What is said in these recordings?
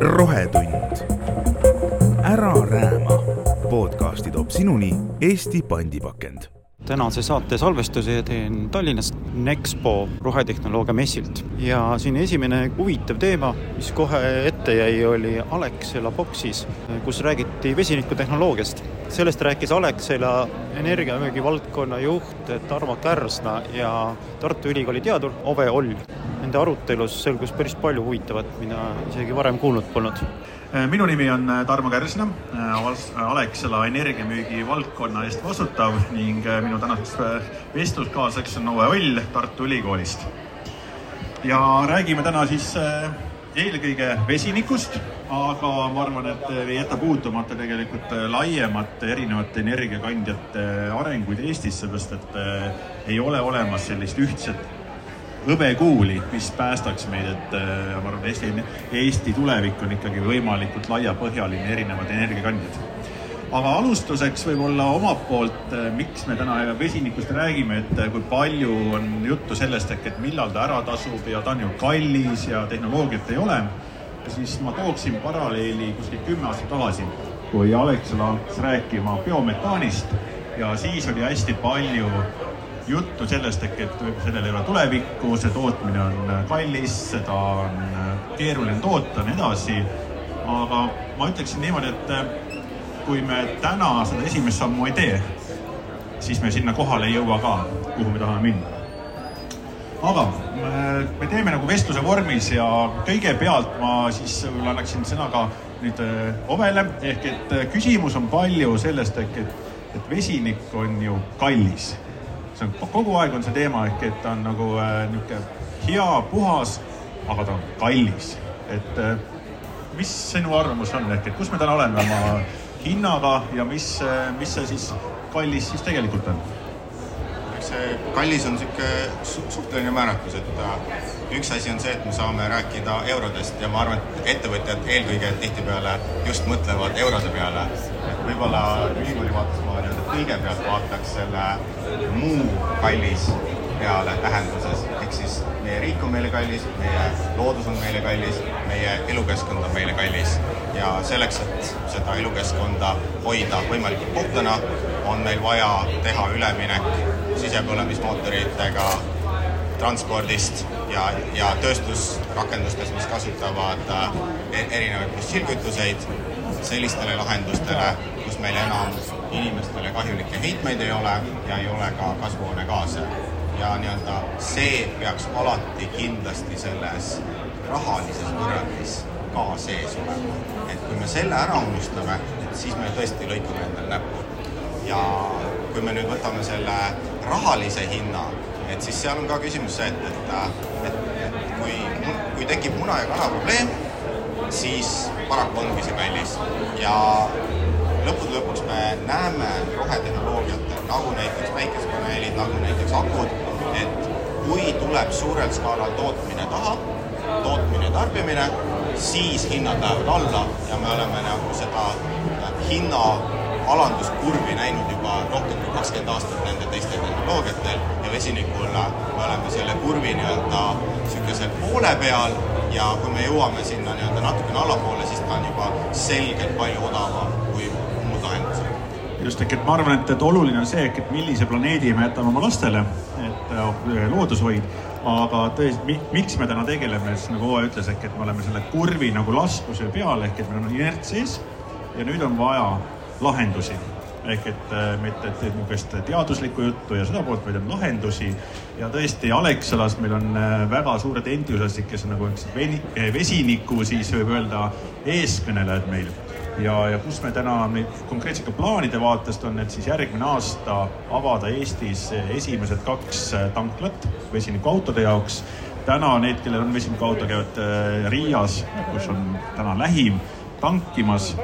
rohetund. ära rääma. podcasti toob sinuni Eesti pandipakend tänase saate salvestuse teen Tallinnast Nexpo rohetehnoloogia messilt ja siin esimene huvitav teema, mis kohe ette jäi, oli Alexela boksis, kus räägiti vesinikutehnoloogiast. sellest rääkis Alexela energiamüügi valdkonna juht Tarmo Kärsna ja Tartu Ülikooli teadur Ove Oll. Nende arutelus selgus päris palju huvitavat, mida isegi varem kuulnud polnud minu nimi on äh, Tarmo Kärsna, äh, Alexela energiamüügi valdkonna eest vastutav ning minu tänaseks vestluskaaslaseks on Ove Oll Tartu Ülikoolist. ja räägime täna siis eelkõige vesinikust, aga ma arvan, et ei jäta puutumata tegelikult laiemat erinevate energiakandjate arenguid Eestis, seepärast et ei ole olemas sellist ühtset hõbekuuli, mis päästaks meid, et äh, ma arvan, Eesti, Eesti tulevik on ikkagi võimalikult laiapõhjaline, erinevad energiakandjad. aga alustuseks võib-olla omalt poolt, äh, miks me täna vesinikust räägime, et äh, kui palju on juttu sellest, et millal ta ära tasub ja ta on ju kallis ja tehnoloogiat ei ole, siis ma tooksin paralleeli kuskil kümme aastat tagasi, kui Alexela hakkas rääkima biometaanist ja siis oli hästi palju juttu sellest, et, sellel ei ole tulevikku, see tootmine on äh, kallis, seda on äh, keeruline toota ja nii edasi. aga ma ütleksin niimoodi, et äh, kui me täna seda esimest sammu ei tee, siis me sinna kohale ei jõua ka, kuhu me tahame minna. aga me teeme nagu vestluse vormis ja kõigepealt ma siis võib-olla annaksin sõna ka nüüd Ovele ehk et küsimus on palju sellest, ehk et, et vesinik on ju kallis see on kogu aeg on see teema ehk et ta on nagu äh, niisugune hea, puhas, aga ta on kallis. et äh, mis sinu arvamus on, ehk et kus me täna oleme oma hinnaga ja mis, äh, mis see siis kallis siis tegelikult on? eks see kallis on niisugune suhteline määratlus, et äh, üks asi on see, et me saame rääkida eurodest ja ma arvan, et ettevõtjad eelkõige tihtipeale just mõtlevad eurode peale. võib-olla ülikooli vaates ma nii-öelda kõigepealt vaataks selle muu kallis peale tähenduses, ehk siis meie riik on meile kallis, meie loodus on meile kallis, meie elukeskkond on meile kallis. Ja selleks, et seda elukeskkonda hoida võimalikult puhtana, on meil vaja teha üleminek sisepõlemismootoritega transpordist ja, ja tööstusrakendustest, mis kasutavad äh, e-, erinevaid fossiilkütuseid, sellistele lahendustele, kus meil enam inimestele kahjulikke heitmeid ei ole ja ei ole ka kasvuhoonegaase. ja nii-öelda see peaks alati kindlasti selles rahalises võrrandis ka sees olema. et kui me selle ära unustame, siis me tõesti lõikame endale näppu. ja kui me nüüd võtame selle rahalise hinna, et siis seal on ka küsimus see, et, et, et, et kui, kui tekib muna ja kana probleem, siis paraku ongi see kallis ja lõppude lõpuks me näeme rohetehnoloogiatel, nagu näiteks päikesepaneelid, nagu näiteks akud, et kui tuleb suurel skaalal tootmine taha, tootmine, tarbimine, siis hinnad lähevad alla ja me oleme nagu seda äh, hinna alanduskurvi näinud juba rohkem kui kakskümmend aastat nende teiste tehnoloogiatel ja vesinikul me oleme selle kurvi nii-öelda niisugusel poole peal ja kui me jõuame sinna nii-öelda natukene allapoole, siis ta on juba selgelt palju odavam just, et ma arvan, et, et oluline on see, et millise planeedi me jätame oma lastele, et äh, loodushoid, aga tõesti, miks me täna tegeleme, siis nagu Oe ütles, ehk et me oleme selle kurvi nagu laskuse peal, ehk et meil on inerts sees ja nüüd on vaja lahendusi. Ehk et äh, mitte niisugust teaduslikku juttu ja seda poolt, vaid on lahendusi. ja tõesti, Alexelas meil on äh, väga suured entusiastid, kes on nagu vesiniku siis võib öelda eeskõnelejad meil ja, ja kus me täna neid konkreetsete plaanide vaatest on, et siis järgmine aasta avada Eestis esimesed kaks tanklat vesinikuautode jaoks. täna need, kellel on vesinikuauto, käivad äh, Riias, kus on täna lähim tankimas.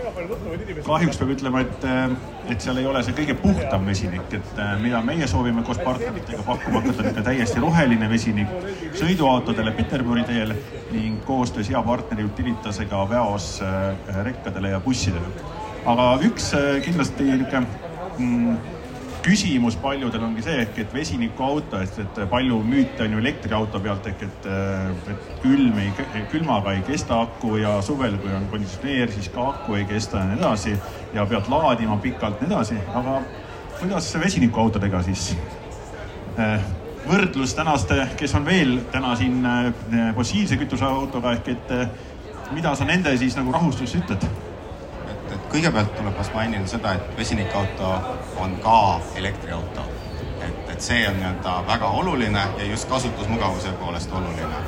Kahjuks peab ütlema, et, äh, et seal ei ole see kõige puhtam vesinik, et äh, mida meie soovime koos partneritega pakkuma hakata, on ikka täiesti roheline vesinik sõiduautodele Peterburi teel ning koostöös hea partneri Utilitasega väos äh, rekkadele ja bussidele. aga üks kindlasti niisugune mm, küsimus paljudel ongi see ehk, et vesinikuauto, et, et palju müüte on ju elektriauto pealt ehk et, et külm ei, külmaga ei kesta aku ja suvel, kui on konditsioneer, siis ka aku ei kesta ja nii edasi ja pead laadima pikalt ja nii edasi, aga kuidas vesinikuautodega siis eh, võrdlus tänaste, kes on veel täna siin eh, fossiilse kütuse autoga ehk et mida sa nende siis nagu rahustuseks ütled? Kõigepealt tuleb vast mainida seda, et vesinikauto on ka elektriauto. et, et see on nii-öelda väga oluline ja just kasutusmugavuse poolest oluline.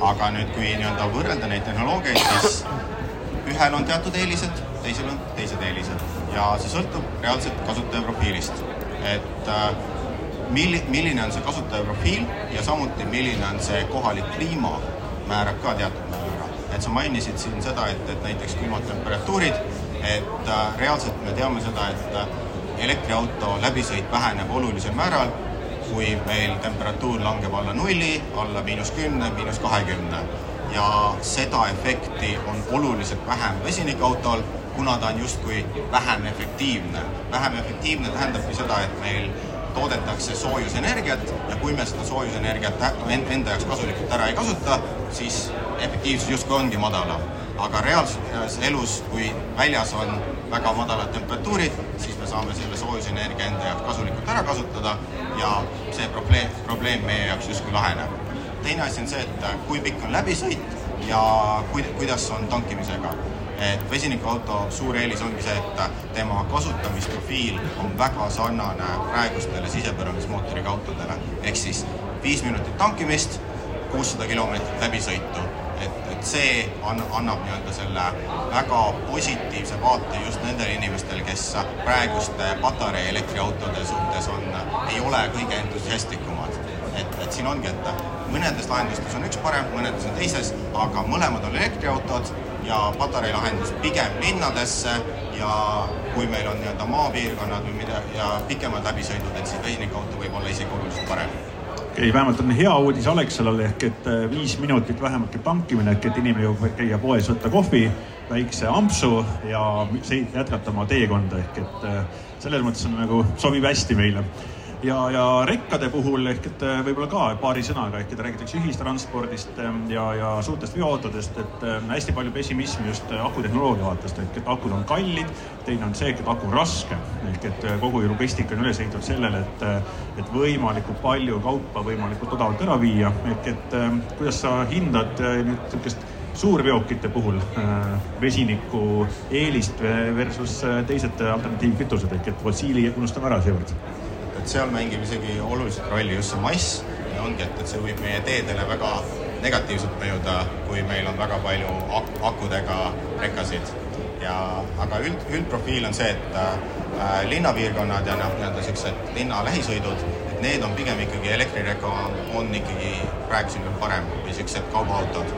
aga nüüd, kui nii-öelda võrrelda neid tehnoloogiaid, siis ühel on teatud eelised, teisel on teised eelised ja see sõltub reaalselt kasutaja profiilist. et äh, milli-, milline on see kasutaja profiil ja samuti, milline on see kohalik kliima, määrab ka teatud määra. et sa mainisid siin seda, et, et näiteks külmad temperatuurid et äh, reaalselt me teame seda, et äh, elektriauto läbisõit väheneb olulisel määral, kui meil temperatuur langeb alla nulli, alla miinus kümne, miinus kahekümne. ja seda efekti on oluliselt vähem vesinikautol, kuna ta on justkui vähem efektiivne. vähem efektiivne tähendabki seda, et meil toodetakse soojusenergiat ja kui me seda soojusenergiat enda jaoks kasulikult ära ei kasuta, siis efektiivsus justkui ongi madalam aga reaalses elus, kui väljas on väga madalad temperatuurid, siis me saame selle soojusenergia enda jaoks kasulikult ära kasutada ja see probleem, probleem meie jaoks justkui laheneb. teine asi on see, et kui pikk on läbisõit ja kui, kuidas on tankimisega. et vesinikuauto suur eelis ongi see, et tema kasutamisprofiil on väga sarnane praegustele sisepõlemismootoriga autodele. ehk siis viis minutit tankimist, kuussada kilomeetrit läbisõitu et see on, annab nii-öelda selle väga positiivse vaate just nendele inimestele, kes praeguste patarei elektriautode suhtes on, ei ole kõige entusiastlikumad. et, et siin ongi, et mõnedes lahendustes on üks parem, mõnedes on teises, aga mõlemad on elektriautod ja patarei lahendus pigem linnadesse ja kui meil on nii-öelda maapiirkonnad või mida ja pikemad läbisõidud, et siis vesinikauto võib olla isegi oluliselt parem okay,, vähemalt on hea uudis Alexelale ehk et äh, viis minutit vähemalt käib tankimine ehk et inimene jõuab käia poes, võtta kohvi, väikse ampsu ja jätkata oma teekonda ehk et äh, selles mõttes on nagu sobib hästi meile ja, ja rekkade puhul ehk et äh, võib-olla ka paari sõnaga ehk et räägitakse ühistranspordist ähm, ja, ja suurtest veoautodest, et ähm, hästi palju pessimismi just äh, akutehnoloogia vaatest, ehk et akud on kallid. teine on see, et aku on raske ehk et äh, kogu logistika on üles ehitatud sellele, et, et võimalikult palju kaupa võimalikult odavalt ära viia. ehk et ähm, kuidas sa hindad nüüd niisugust suurveokite puhul vesiniku eelist versus teised alternatiivkütused ehk et fossiili unustame ära seekord et seal mängib isegi oluliselt rolli just see mass ja ongi, et, et see võib meie teedele väga negatiivselt mõjuda, kui meil on väga palju ak akudega rekasid. ja, aga üld, üldprofiil on see, et äh, linnapiirkonnad ja noh, nii-öelda siuksed linna lähisõidud, et need on pigem ikkagi elektrireka on, on ikkagi praegusel parem kui siuksed kaubaautod.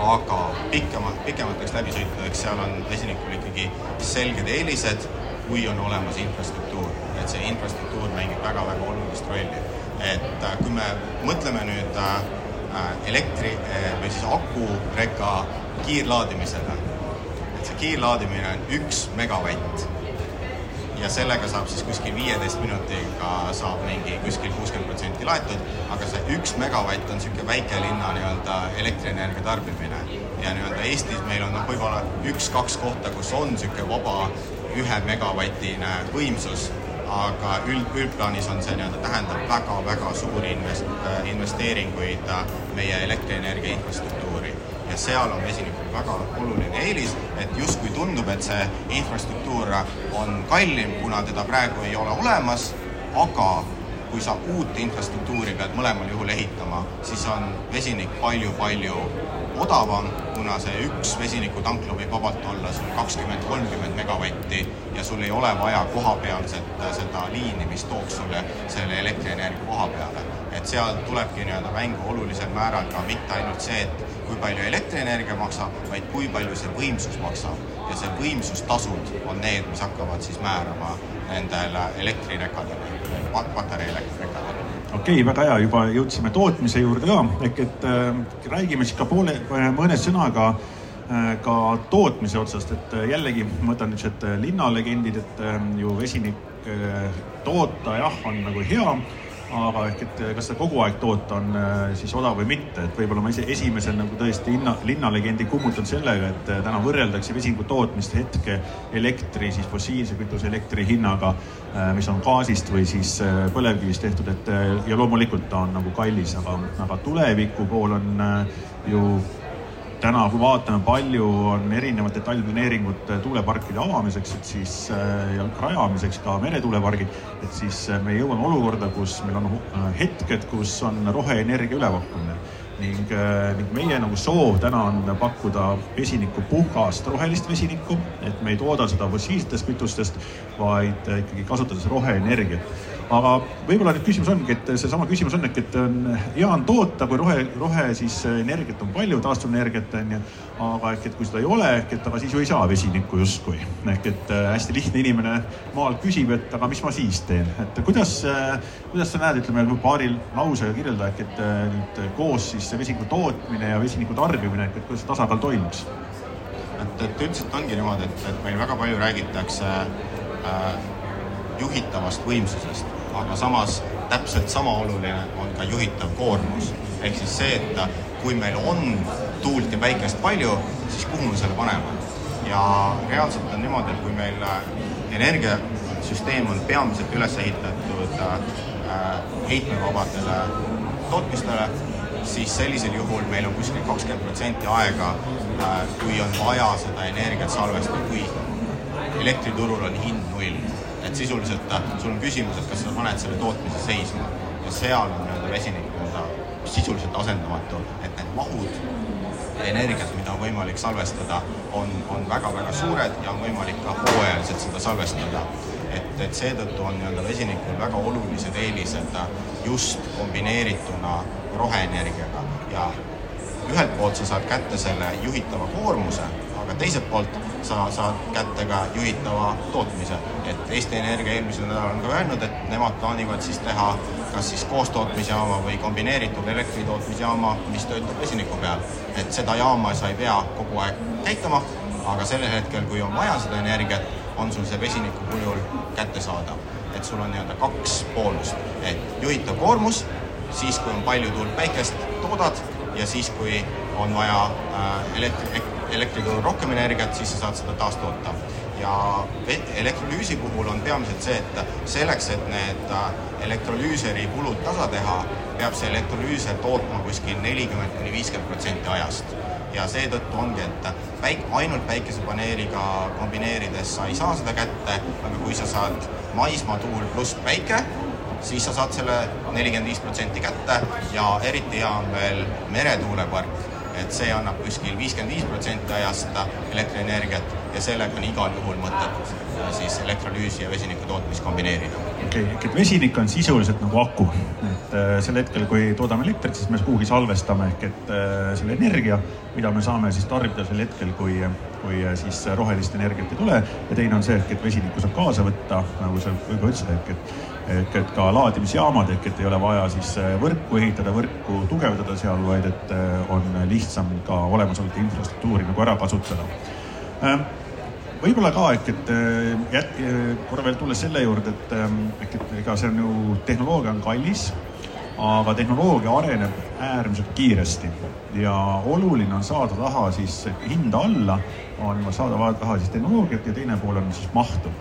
aga pikema, pikemateks läbisõitudeks seal on vesinikul ikkagi selged eelised, kui on olemas infrastruktuur et see infrastruktuur mängib väga-väga olulist rolli. et äh, kui me mõtleme nüüd äh, äh, elektri või siis akureka kiirlaadimisele, et see kiirlaadimine on üks megavatt ja sellega saab siis kuskil viieteist minutiga saab mingi kuskil kuuskümmend protsenti laetud, aga see üks megavatt on niisugune väikelinna nii-öelda elektrienergia tarbimine. ja nii-öelda Eestis meil on noh, võib-olla üks-kaks kohta, kus on niisugune vaba ühe megavatine võimsus aga üld, üldplaanis on see nii-öelda, tähendab väga-väga suuri invest-, äh, investeeringuid äh, meie elektrienergia infrastruktuuri. ja seal on vesinikul väga oluline eelis, et justkui tundub, et see infrastruktuur on kallim, kuna teda praegu ei ole olemas, aga kui sa uut infrastruktuuri pead mõlemal juhul ehitama, siis on vesinik palju-palju odavam, kuna see üks vesinikutank võib vabalt olla sul kakskümmend, kolmkümmend megavatti ja sul ei ole vaja kohapealset äh, seda liini, mis tooks sulle selle elektrienergia koha peale. et seal tulebki nii-öelda mängu olulisel määral ka mitte ainult see, et kui palju elektrienergia maksab, vaid kui palju see võimsus maksab. ja see võimsustasud on need, mis hakkavad siis määrama nendele elektrirekadele, patarei elektrirekadele okei okay,, väga hea, juba jõudsime tootmise juurde ka, ehk et äh, räägime siis ka poole, mõne sõnaga äh, ka tootmise otsast, et äh, jällegi ma võtan niisugused linnalegendid, et äh, ju vesinik toota jah, on nagu hea aga ehk, et kas seda kogu aeg toota on äh, siis odav või mitte, et võib-olla ma ise esimesel nagu tõesti linna, linnalegendi kummutan sellega, et äh, täna võrreldakse vesiniku tootmist hetke elektri, siis fossiilse kütuse elektri hinnaga, mis on gaasist või siis põlevkivist tehtud, et ja loomulikult ta on nagu kallis, aga, aga tuleviku pool on ju täna, kui vaatame, palju on erinevad detailplaneeringud tuuleparkide avamiseks, et siis äh, ja rajamiseks ka meretuulepargid, et siis äh, me jõuame olukorda, kus meil on äh, hetked, kus on roheenergia ülepakkumine ning, ning meie nagu soov täna on pakkuda vesinikku puhast rohelist vesinikku, et me ei tooda seda fossiilsetest kütustest, vaid ikkagi kasutades roheenergiat aga võib-olla nüüd küsimus ongi, et seesama küsimus on, et on hea on toota, kui rohe, rohe siis energiat on palju, taastuvenergiat on ju, aga ehk et kui seda ei ole, ehk et aga siis ju ei saa vesinikku justkui. ehk et äh, hästi lihtne inimene maal küsib, et aga mis ma siis teen, et kuidas, äh, kuidas sa näed, ütleme paari lausega kirjelda, ehk et äh, nüüd koos siis vesiniku tootmine ja vesiniku tarbimine, et kuidas see tasakaal toimuks? et, et üldiselt ongi niimoodi, et, et meil väga palju räägitakse äh, juhitavast võimsusest aga samas täpselt sama oluline on ka juhitav koormus. ehk siis see, et kui meil on tuult ja päikest palju, siis kuhu me selle paneme. ja reaalselt on niimoodi, et kui meil äh, energiasüsteem on peamiselt üles ehitatud äh, heitmevabadele tootmistele, siis sellisel juhul meil on kuskil kakskümmend protsenti aega, äh, kui on vaja seda energiat salvestada, kui elektriturul on hind null et sisuliselt äh, sul on küsimus, et kas sa paned selle tootmise seisma ja seal on nii-öelda vesinik nii-öelda sisuliselt asendamatu, et need mahud energiat, mida on võimalik salvestada, on, on väga-väga suured ja on võimalik ka hooajaliselt seda salvestada. et, et seetõttu on nii-öelda vesinikul väga olulised eelised just kombineerituna roheenergiaga ja ühelt poolt sa saad kätte selle juhitava koormuse, aga teiselt poolt sa saad kätte ka juhitava tootmise. et Eesti Energia eelmisel nädalal on ka öelnud, et nemad plaanivad siis teha kas siis koostootmisjaama või kombineeritud elektritootmisjaama, mis töötab vesiniku peal. et seda jaama sa ei pea kogu aeg käitama, aga sellel hetkel, kui on vaja seda energiat, on sul see vesiniku kujul kättesaadav. et sul on nii-öelda kaks poolust, et juhitav koormus, siis kui on palju tuult päikest, toodad ja siis, kui on vaja äh, elektri, elektriturul rohkem energiat, siis sa saad seda taastoota. ja elektrolüüsi puhul on peamiselt see, et selleks, et need äh, elektrolüüseri kulud tasa teha, peab see elektrolüüser tootma kuskil nelikümmend kuni viiskümmend protsenti ajast. Ja seetõttu ongi, et päik-, ainult päikesepaneeliga kombineerides sa ei saa seda kätte, aga kui sa saad maismaatuul pluss päike, siis sa saad selle nelikümmend viis protsenti kätte. Ja eriti hea on veel meretuulepark, et see annab kuskil viiskümmend viis protsenti ajast elektrienergiat ja sellega on igal juhul mõtet siis elektrolüüsi ja vesiniku tootmist kombineerida. okei okay,, et vesinik on sisuliselt nagu aku, et äh, sel hetkel, kui toodame elektrit, siis me kuhugi salvestame ehk et äh, selle energia, mida me saame siis tarbida sel hetkel, kui, kui äh, siis rohelist energiat ei tule ja teine on see ehk, et vesinikku saab kaasa võtta, nagu sa juba ütlesid, ehk et ehk et ka laadimisjaamad, ehk et ei ole vaja siis äh, võrku ehitada, võrku tugevdada seal, vaid et äh, on lihtsam ka olemasolevat infrastruktuuri nagu ära kasutada. Ähm, võib-olla ka ehk, et äh, jät-, korra veel tulles selle juurde, et ähm, ehk et ega see on ju, tehnoloogia on kallis, aga tehnoloogia areneb äärmiselt kiiresti ja oluline on saada taha siis hinda alla, on saada taha siis tehnoloogiat ja teine pool on siis mahtu.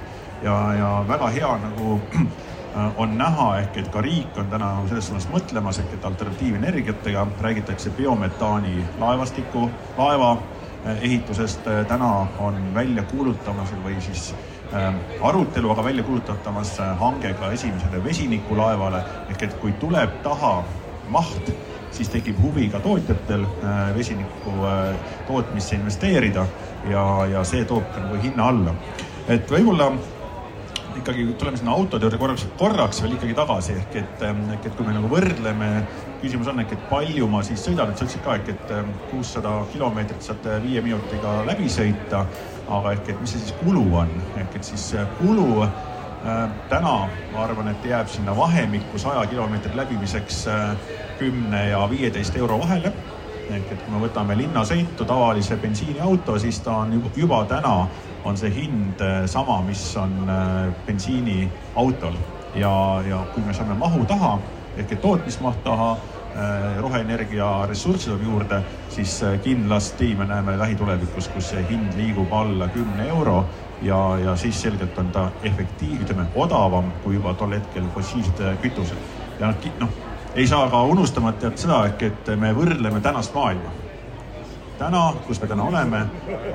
ja, ja väga hea nagu on näha, ehk et ka riik on täna selles suunas mõtlemas, ehk et alternatiivenergiatega räägitakse biometaani laevastiku, laeva äh, ehitusest äh, täna on välja kuulutamas või siis äh, arutelu, aga välja kuulutatamas hange ka esimesele vesinikulaevale ehk et kui tuleb taha maht, siis tekib huvi ka tootjatel äh, vesiniku äh, tootmisse investeerida ja, ja see toob nagu hinna alla. et võib-olla ikkagi tuleme sinna autode juurde korraks, korraks veel ikkagi tagasi, ehk et, ähm, ehk et kui me nagu võrdleme, küsimus on ehk, et palju ma siis sõidan, et sa ütlesid ka ehk, et ähm, kuussada kilomeetrit saad äh, viie minutiga läbi sõita, aga ehk, et mis see siis kulu on, ehk et siis äh, kulu äh, täna ma arvan, et jääb sinna vahemikku saja kilomeetri läbimiseks kümne ja viieteist euro vahele ehk et kui me võtame linnasõitu, tavalise bensiiniauto, siis ta on juba täna, on see hind sama, mis on bensiiniautol ja, ja kui me saame mahu taha ehk et tootmismaht taha Äh, roheenergia ressursse tuleb juurde, siis äh, kindlasti me näeme lähitulevikus, kus see hind liigub alla kümne euro ja, ja siis selgelt on ta efektiiv, ütleme odavam kui juba tol hetkel fossiilsed kütused. ja noh, ei saa ka unustamata jätta seda, ehk et me võrdleme tänast maailma. täna, kus me täna oleme,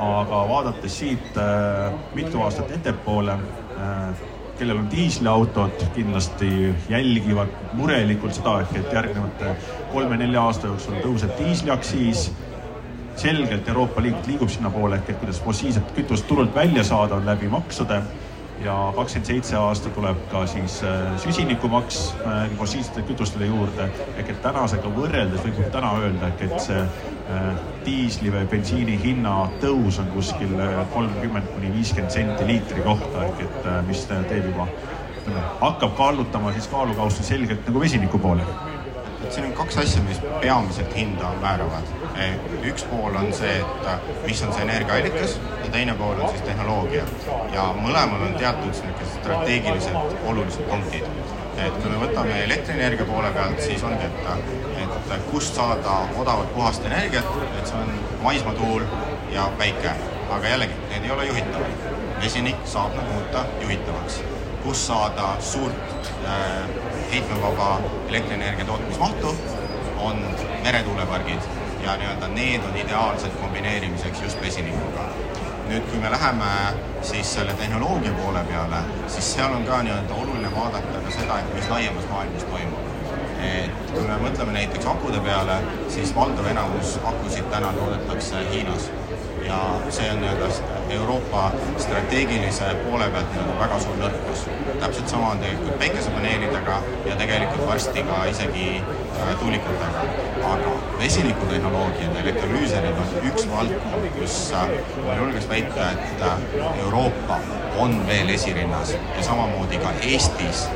aga vaadates siit äh, mitu aastat ettepoole äh,, kellel on diisliautod, kindlasti jälgivad murelikult seda, et järgnevate kolme-nelja aasta jooksul tõuseb diisliaktsiis. selgelt Euroopa Liit liigub sinnapoole ehk et kuidas fossiilset kütust turult välja saada, on läbi maksude ja kakskümmend seitse aasta tuleb ka siis äh, süsinikumaks äh, fossiilsete kütustele juurde. ehk et tänasega võrreldes võib täna öelda, et see äh, diisli või bensiini hinna tõus on kuskil kolmkümmend kuni viiskümmend senti liitri kohta ehk et mis teeb juba, ütleme, hakkab kallutama siis kaalukausta selgelt nagu vesiniku poole et siin on kaks asja, mis peamiselt hinda määravad. üks pool on see, et mis on see energiaallikas teine pool on siis tehnoloogia. ja mõlemal on teatud niisugused strateegiliselt olulised punktid. et kui me võtame elektrienergia poole pealt, siis ongi, et, et kust saada odavat puhast energiat, et see on maismaatuul ja päike. aga jällegi, need ei ole juhitavad. vesinik saab nad muuta juhitavaks. kust saada suurt äh, heitmevaba elektrienergia tootmismahtu, on meretuulepargid ja nii-öelda need on ideaalsed kombineerimiseks just vesinikuga. Nüüd, kui me läheme siis selle tehnoloogia poole peale, siis seal on ka nii-öelda oluline vaadata ka seda, et mis laiemas maailmas toimub. et kui me mõtleme näiteks akude peale, siis valdav enamus akusid täna toodetakse Hiinas ja see on nii-öelda Euroopa strateegilise poole pealt nii-öelda väga suur nõrkus. täpselt sama on tegelikult päikesepaneelidega ja tegelikult varsti ka isegi tuulikutega. aga vesinikutehnoloogiad elektrolüüserid on üks valdkond, kus äh, ma julgeks väita, et äh, Euroopa on veel esirinnas ja samamoodi ka Eestis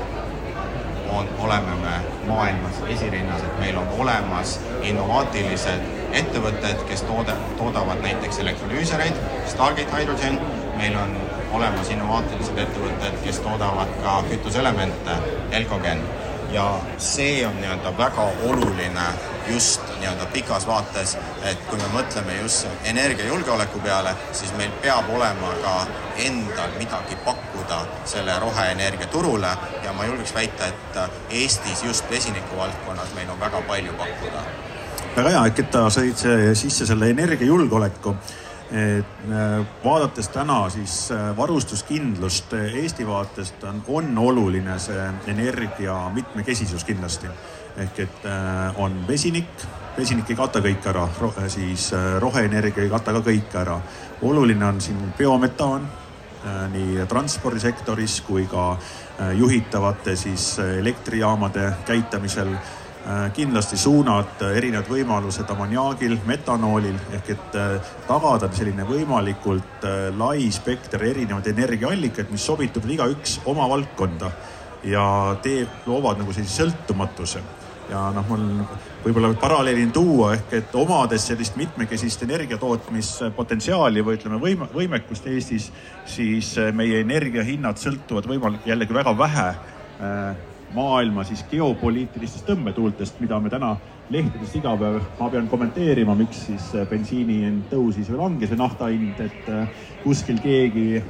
on, oleme me maailmas esirinnas, et meil on olemas innovaatilised ettevõtted, kes toode, toodavad näiteks elektrolüüsereid, Stargate Hydrogen, meil on olemas innovaatilised ettevõtted, kes toodavad ka kütuseelemente, Elcogen. Ja see on nii-öelda väga oluline just nii-öelda pikas vaates, et kui me mõtleme just energiajulgeoleku peale, siis meil peab olema ka endal midagi pakkuda selle roheenergia turule ja ma julgeks väita, et Eestis just vesiniku valdkonnas meil on väga palju pakkuda väga hea, et ta sõid sisse selle energiajulgeoleku. Et äh, vaadates täna siis äh, varustuskindlust äh, Eesti vaatest on, on oluline see energia mitmekesisus kindlasti. ehk et on vesinik, vesinik ei kata kõike ära, siis roheenergia ei kata ka kõike ära. oluline on siin biometaan nii transpordisektoris kui ka juhitavate siis elektrijaamade käitamisel kindlasti suunad, äh, erinevad võimalused ammoniaagil, metanoolil ehk et äh, tagada selline võimalikult lai spekter erinevaid energiaallikaid, mis sobituvad igaüks oma valdkonda ja teeb, loovad nagu sellise sõltumatuse. Ja noh, mul võib-olla paralleelini tuua ehk et omades sellist mitmekesist energiatootmispotentsiaali või ütleme võime, võimekust Eestis, siis meie energiahinnad sõltuvad võimalik jällegi väga vähe äh, maailma siis geopoliitilistest tõmbetuultest, mida me täna lehtedest iga päev, ma pean kommenteerima, miks siis äh, bensiini hind tõusis või langes või nafta hind, et äh, kuskil keegi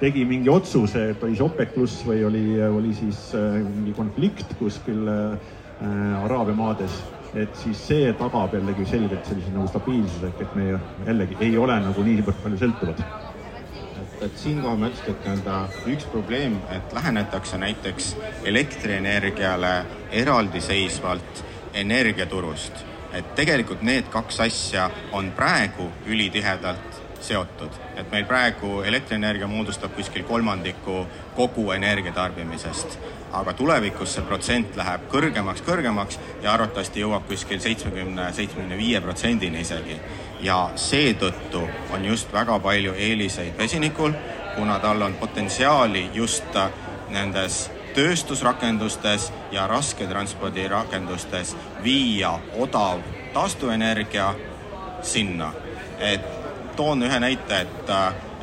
tegi mingi otsuse, et oli see OPEC pluss või oli, oli siis äh, mingi konflikt kuskil Araabia maades, et siis see tagab jällegi selgelt sellise nagu stabiilsuse, et me jällegi ei ole nagu niivõrd palju sõltuvad et siinkohal ma ütleks, et nii-öelda üks probleem, et lähenetakse näiteks elektrienergiale eraldiseisvalt energiaturust. et tegelikult need kaks asja on praegu ülitihedalt seotud, et meil praegu elektrienergia moodustab kuskil kolmandiku kogu energiatarbimisest. aga tulevikus see protsent läheb kõrgemaks, kõrgemaks ja arvatavasti jõuab kuskil seitsmekümne, seitsmekümne viie protsendini isegi ja seetõttu on just väga palju eeliseid vesinikul, kuna tal on potentsiaali just nendes tööstusrakendustes ja rasketranspordirakendustes viia odav taastuvenergia sinna. et toon ühe näite, et,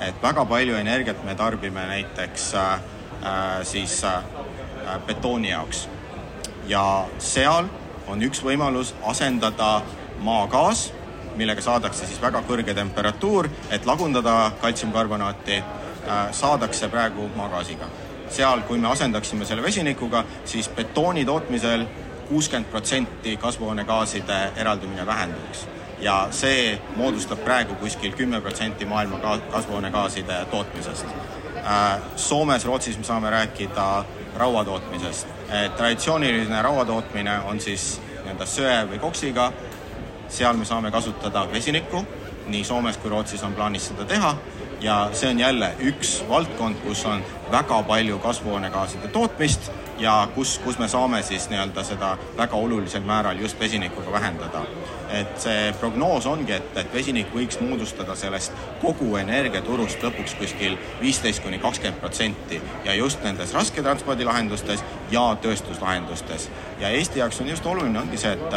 et väga palju energiat me tarbime näiteks äh, siis äh, betooni jaoks. ja seal on üks võimalus asendada maagaas, millega saadakse siis väga kõrge temperatuur, et lagundada kaltsiumkarbonaati äh,, saadakse praegu maagaasiga. seal, kui me asendaksime selle vesinikuga, siis betooni tootmisel kuuskümmend protsenti kasvuhoonegaaside eraldumine vähenduks ja see moodustab praegu kuskil kümme protsenti maailma kasvuhoonegaaside tootmisest. Äh, Soomes, Rootsis me saame rääkida raua tootmisest. traditsiooniline raua tootmine on siis nii-öelda söe või koksiga, seal me saame kasutada vesinikku, nii Soomes kui Rootsis on plaanis seda teha. Ja see on jälle üks valdkond, kus on väga palju kasvuhoonegaaside tootmist ja kus, kus me saame siis nii-öelda seda väga olulisel määral just vesinikuga vähendada. et see prognoos ongi, et, et vesinik võiks moodustada sellest kogu energiaturust lõpuks kuskil viisteist kuni kakskümmend protsenti ja just nendes rasketranspordilahendustes ja tööstuslahendustes. ja Eesti jaoks on just oluline ongi see, et,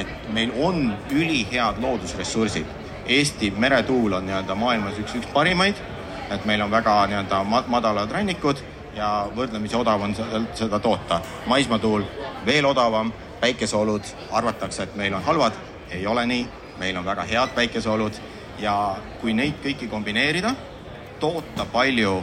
et meil on ülihead loodusressursid. Eesti meretuul on nii-öelda maailmas üks, üks parimaid, et meil on väga nii-öelda madalad rannikud ja võrdlemisi odav on seda toota. maismaatuul veel odavam, päikeseolud arvatakse, et meil on halvad, ei ole nii, meil on väga head päikeseolud. Ja kui neid kõiki kombineerida, toota palju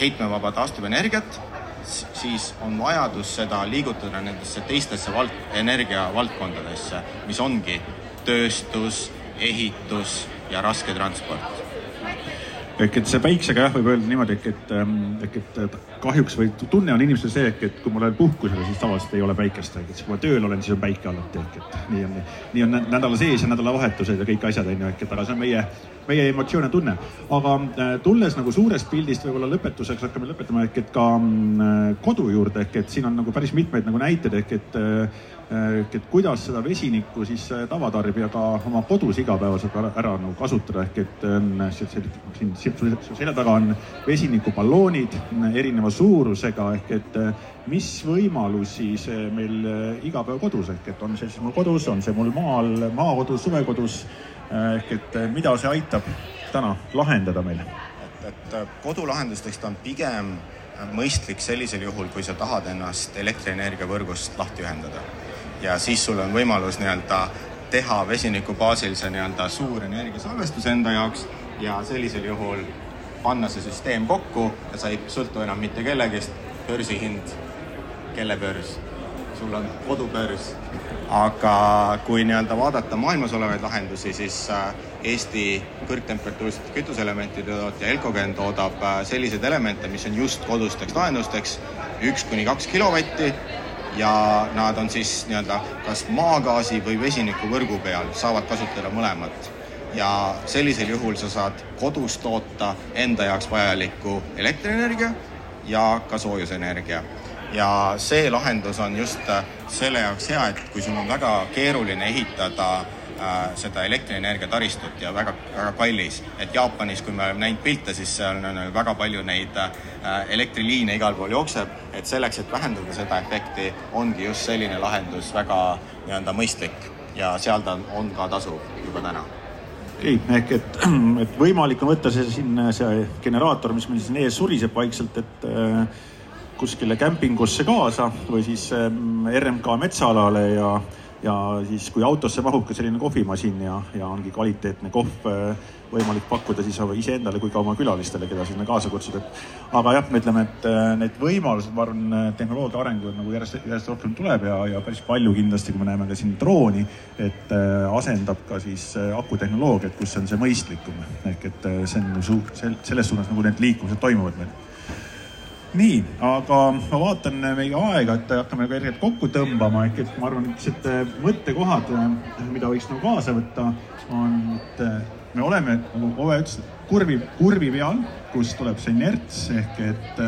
heitmevaba taastuvenergiat, siis on vajadus seda liigutada nendesse teistesse vald-, energiavaldkondadesse, mis ongi tööstus, ehitus ja rasketransport ehk et see päiksega jah, võib öelda niimoodi, ehk et, ähm, ehk et kahjuks või tunne on inimestel see, ehk et kui ma lähen puhkusele, siis tavaliselt ei ole päikest, ehk et siis kui ma tööl olen, siis on päike alati, ehk et nii on, nii on nädala sees ja nädalavahetused ja kõik asjad on ju, ehk et aga see on meie, meie emotsioon ja tunne. aga äh, tulles nagu suurest pildist võib-olla lõpetuseks hakkame lõpetama ehk et ka äh, kodu juurde ehk et siin on nagu päris mitmeid nagu näiteid ehk et äh, et kuidas seda vesinikku siis tavatarbija ka oma kodus igapäevaselt ära, ära nagu kasutada, ehk et siin, siin selja taga on vesinikuballoonid erineva suurusega ehk et mis võimalusi see meil iga päev kodus ehk et on see siis mul kodus, on see mul maal, maakodus, suvekodus ehk et mida see aitab täna lahendada meil? et, et kodulahendustest on pigem mõistlik sellisel juhul, kui sa tahad ennast elektrienergiavõrgust lahti ühendada. Ja siis sul on võimalus nii-öelda teha vesiniku baasil see nii-öelda suur energiasalvestus enda jaoks ja sellisel juhul panna see süsteem kokku ja sa ei sõltu enam mitte kellegist, börsihind, kelle börs, sul on kodubörs. aga kui nii-öelda vaadata maailmas olevaid lahendusi, siis äh, Eesti kõrgtemperatuursete kütuseelementide tootja Elcogen toodab äh, selliseid elemente, mis on just kodusteks lahendusteks, üks kuni kaks kilovatti ja nad on siis nii-öelda kas maagaasi või vesinikuvõrgu peal, saavad kasutada mõlemat. ja sellisel juhul sa saad kodus toota enda jaoks vajalikku elektrienergia ja ka soojusenergia. Ja see lahendus on just selle jaoks hea, et kui sul on väga keeruline ehitada Äh, seda elektrienergia taristut ja väga, väga kallis. et Jaapanis, kui me oleme näinud pilte, siis seal on väga palju neid äh, elektriliine igal pool jookseb, et selleks, et vähendada seda efekti, ongi just selline lahendus väga nii-öelda mõistlik. Ja seal ta on ka tasuv juba täna. Ei, ehk et, et võimalik on võtta see siin see generaator, mis meil siin ees suriseb vaikselt, et äh, kuskile kämpingusse kaasa või siis RMK metsaalale ja ja siis, kui autosse mahub ka selline kohvimasin ja, ja ongi kvaliteetne kohv äh, võimalik pakkuda siis iseendale kui ka oma külalistele, keda sinna kaasa kutsuda, aga jah, ütleme, et äh, need võimalused, ma arvan, äh, tehnoloogia arengu nagu järjest, järjest rohkem tuleb ja, ja päris palju kindlasti, kui me näeme ka siin drooni, et asendab ka siis akutehnoloogiat, kus on see mõistlikum. Ehk et see on su-, selles suunas nagu need liikumised toimuvad meil nii, aga ma vaatan meie aega, et hakkame kergelt kokku tõmbama, ehk et ma arvan, niisugused äh, mõttekohad, äh, mida võiks nagu kaasa võtta, on, et äh, me oleme, nagu Ove ütles, kurvi, kurvi peal, kus tuleb see inerts. Ehk et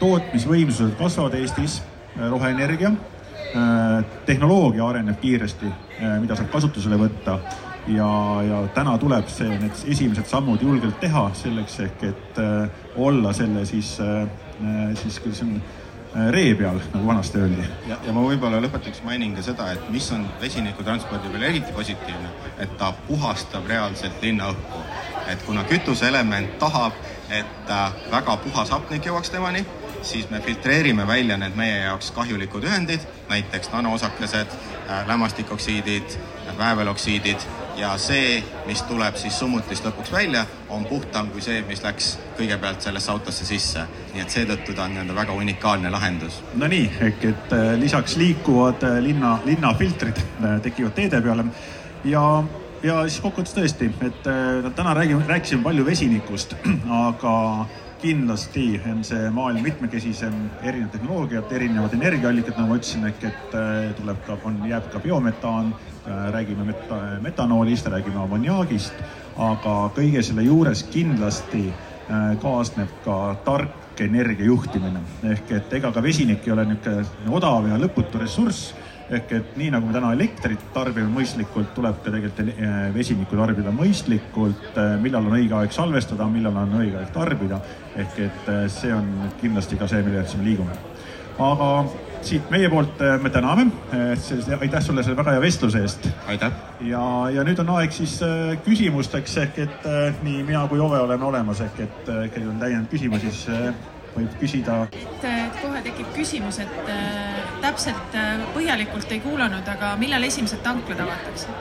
tootmisvõimsused kasvavad Eestis, roheenergia, tehnoloogia areneb kiiresti, mida saab kasutusele võtta ja, ja täna tuleb see, need esimesed sammud julgelt teha selleks ehk, et äh, olla selle siis äh, Äh, siis kuidas on ree peal, nagu vanasti öeldi. ja, ja ma võib-olla lõpetuseks mainin ka seda, et mis on vesinikutranspordi peal eriti positiivne, et ta puhastab reaalselt linnaõhku. et kuna kütuseelement tahab, et väga puhas hapnik jõuaks temani, siis me filtreerime välja need meie jaoks kahjulikud ühendid, näiteks nanoosakesed, lämmastikoksiidid, vääveloksiidid ja see, mis tuleb siis summutist lõpuks välja, on puhtam kui see, mis läks kõigepealt sellesse autosse sisse. nii et seetõttu ta on nii-öelda väga unikaalne lahendus. Nonii, ehk et äh, lisaks liikuvad äh, linna, linnafiltrid äh, tekivad teede peale ja ja siis kokkuvõttes tõesti, et täna räägime, rääkisime palju vesinikust, aga kindlasti on see maailm mitmekesisem, erinevad tehnoloogiad, erinevad energiaallikad, nagu ma ütlesin, ehk et tuleb ka, on, jääb ka biometaan Äh, räägime meta-, metanoolist, räägime ammoniaagist, aga kõige selle juures kindlasti äh, kaasneb ka tark energia juhtimine. ehk et ega ka vesinik ei ole niisugune odav ja lõputu ressurss, ehk et nii nagu me täna elektrit tarbime mõistlikult, tuleb ka tegelikult äh, vesinikku tarbida mõistlikult, millal on õige aeg salvestada, millal on õige aeg tarbida. ehk et see on kindlasti ka see, mille järgi me liigume. aga siit meie poolt me täname, äh, aitäh sulle selle väga hea vestluse eest. aitäh. ja, ja nüüd on aeg siis küsimusteks ehk et nii mina kui Ove oleme olemas ehk et kellel on täiendavaid küsimusi, siis võib küsida. et kohe tekib küsimus, et täpselt põhjalikult ei kuulanud, aga millal esimesed tanklad avatakse?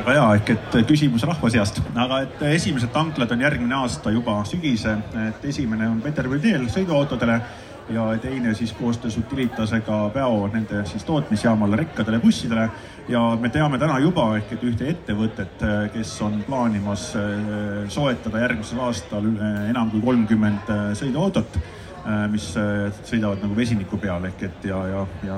väga hea, ehk et küsimus rahva seast, aga et esimesed tanklad on järgmine aasta juba sügise, et esimene on Peterburi teel sõiduautodele ja teine siis koostöös Utilitasega Väo nende siis tootmisjaamale, rekkadele, bussidele. ja me teame täna juba ehk et ühte ettevõtet, kes on plaanimas äh, soetada järgmisel aastal enam kui kolmkümmend äh, sõiduautot, äh, mis sõidavad nagu vesiniku peal ehk et ja, ja, ja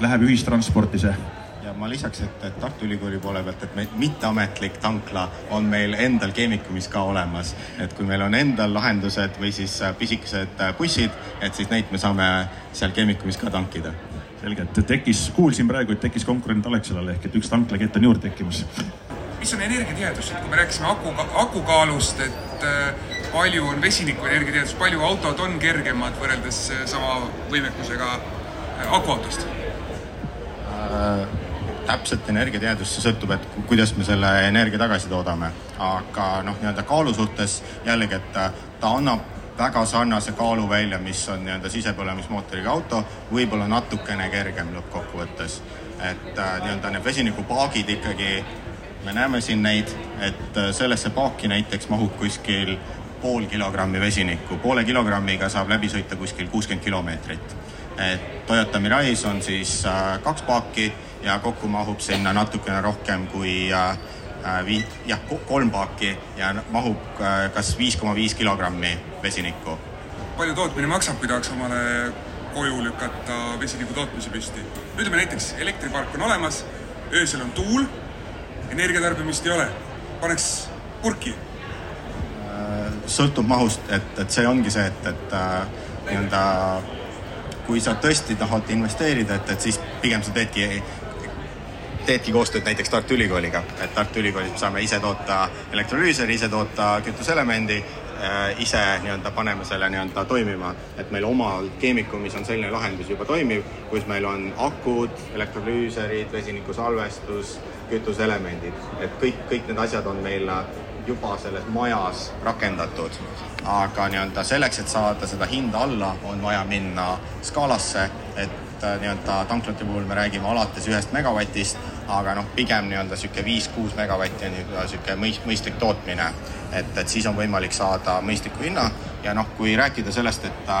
läheb ühistransporti see ja ma lisaks, et, et Tartu Ülikooli poole pealt, et meil mitteametlik tankla on meil endal Keemikumis ka olemas. et kui meil on endal lahendused või siis äh, pisikesed äh, bussid, et siis neid me saame seal Keemikumis ka tankida. selge, et tekkis, kuulsin praegu, et tekkis konkurent Alexelale ehk et üks tanklakett on juurde tekkimas. mis on energiatihedus, et kui me rääkisime aku, akukaalust, et äh, palju on vesiniku energiatihedus, palju autod on kergemad võrreldes sama võimekusega akuautost? täpselt energiatihedust, see sõltub, et kuidas me selle energia tagasi toodame. aga noh, nii-öelda kaalu suhtes jällegi, et ta annab väga sarnase kaalu välja, mis on nii-öelda sisepõlemismootoriga auto, võib-olla natukene kergem lõppkokkuvõttes. et äh, nii-öelda need vesinikupaagid ikkagi, me näeme siin neid, et äh, sellesse paaki näiteks mahub kuskil pool kilogrammi vesinikku, poole kilogrammiga saab läbi sõita kuskil kuuskümmend kilomeetrit. et Toyota Mirais on siis äh, kaks paaki ja kokku mahub sinna natukene rohkem kui äh, äh vii-, jah, kolm paaki ja mahub kas viis koma viis kilogrammi vesinikku. palju tootmine maksab, kui tahaks omale koju lükata vesiniku tootmise püsti? ütleme näiteks elektripark on olemas, öösel on tuul, energiatarbimist ei ole, paneks purki? Sõltub mahust, et, et see ongi see, et, et äh, nii-öelda kui sa tõesti tahad investeerida, et, et siis pigem sa teedki teedki koostööd näiteks Tartu Ülikooliga, et Tartu Ülikoolis me saame ise toota elektrolüüseri, ise toota kütuseelemendi äh,, ise nii-öelda paneme selle nii-öelda toimima, et meil omal keemikumis on selline lahendus juba toimiv, kus meil on akud, elektrolüüserid, vesinikusalvestus, kütuseelemendid, et kõik, kõik need asjad on meil juba selles majas rakendatud. aga nii-öelda selleks, et saada seda hinda alla, on vaja minna skaalasse, et äh, nii-öelda tanklate puhul me räägime alates ühest megavatist, aga noh, pigem nii-öelda niisugune viis-kuus megavatti on niisugune mõist-, mõistlik tootmine. et, et siis on võimalik saada mõistliku hinna ja noh, kui rääkida sellest, et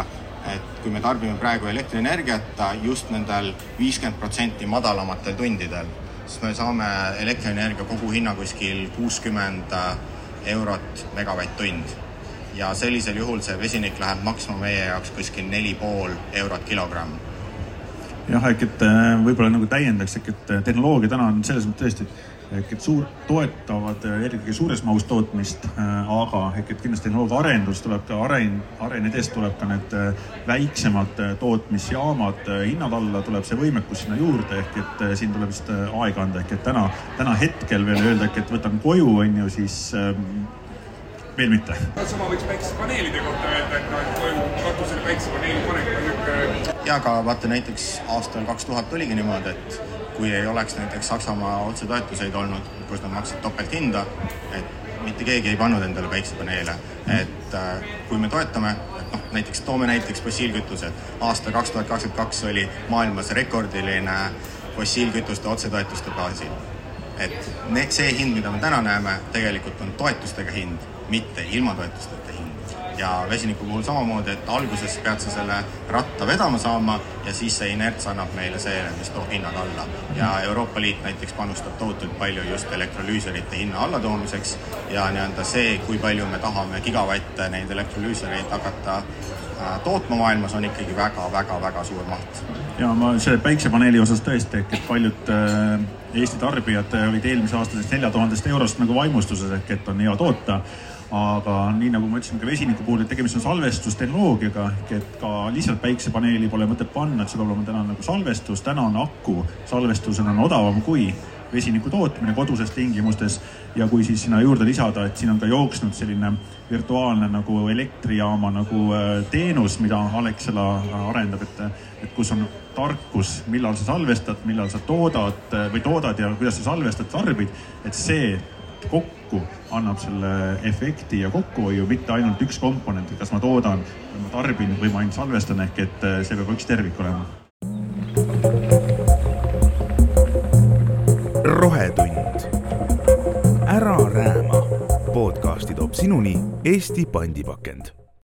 et kui me tarbime praegu elektrienergiat just nendel viiskümmend protsenti madalamatel tundidel, siis me saame elektrienergia koguhinna kuskil kuuskümmend eurot megavatt-tund. Ja sellisel juhul see vesinik läheb maksma meie jaoks kuskil neli pool eurot kilogramm. Jah, ehk et äh, võib-olla nagu täiendaks, ehk et äh, tehnoloogia täna on selles mõttes tõesti, ehk et suur, toetavad äh, eelkõige suures mahus tootmist, aga ehk et kindlasti tehnoloogia arendus tuleb ka aren-, arenedes tuleb ka need väiksemad tootmisjaamad hinnad alla, tuleb see võimekus sinna juurde, ehk et siin tuleb vist aega anda, ehk et täna, täna hetkel veel öelda, ehk et võtan koju, on ju, siis ähm, veel mitte. sama võiks päikesepaneelide kohta öelda, et noh, et koju katusele päikesepaneeli panek on niisugune ja aga vaata näiteks aastal kaks tuhat oligi niimoodi, et kui ei oleks näiteks Saksamaa otsetoetuseid olnud, kus nad maksid topelthinda, et mitte keegi ei pannud endale päiksepaneele, et äh, kui me toetame, et noh, näiteks toome näiteks fossiilkütused, aasta kaks tuhat kakskümmend kaks oli maailmas rekordiline fossiilkütuste otsetoetuste baasil. et ne-, see hind, mida me täna näeme, tegelikult on toetustega hind, mitte ilma toetusteta hind ja vesiniku puhul samamoodi, et alguses pead sa selle ratta vedama saama ja siis see inerts annab meile see, mis toob hinnad alla. ja Euroopa Liit näiteks panustab tohutult palju just elektrolüüserite hinna allatoomiseks ja nii-öelda see, kui palju me tahame gigavatte neid elektrolüüsereid hakata äh, tootma maailmas, on ikkagi väga-väga-väga suur maht. ja ma selle päiksepaneeli osas tõesti, et paljud äh, Eesti tarbijad olid eelmise aasta sellest nelja tuhandest eurost nagu vaimustuses, ehk et on hea toota aga nii nagu ma ütlesin ka vesiniku puhul, et tegemist on salvestustehnoloogiaga, ehk et ka lihtsalt päiksepaneeli pole mõtet panna, et see peab olema täna nagu salvestus, täna on aku. Salvestusena on odavam kui vesiniku tootmine koduses tingimustes. Ja kui siis sinna juurde lisada, et siin on ka jooksnud selline virtuaalne nagu elektrijaama nagu äh, teenus, mida Alexela arendab, et, et kus on tarkus, millal sa salvestad, millal sa toodad äh, või toodad ja kuidas sa salvestad, tarbid, et see kokku annab selle efekti ja kokkuhoiu, mitte ainult üks komponent, et kas ma toodan ma tarbin või ma ainult salvestan, ehk et eh, see peab üks tervik olema. rohetund. ära rääma. podcasti toob sinuni Eesti pandipakend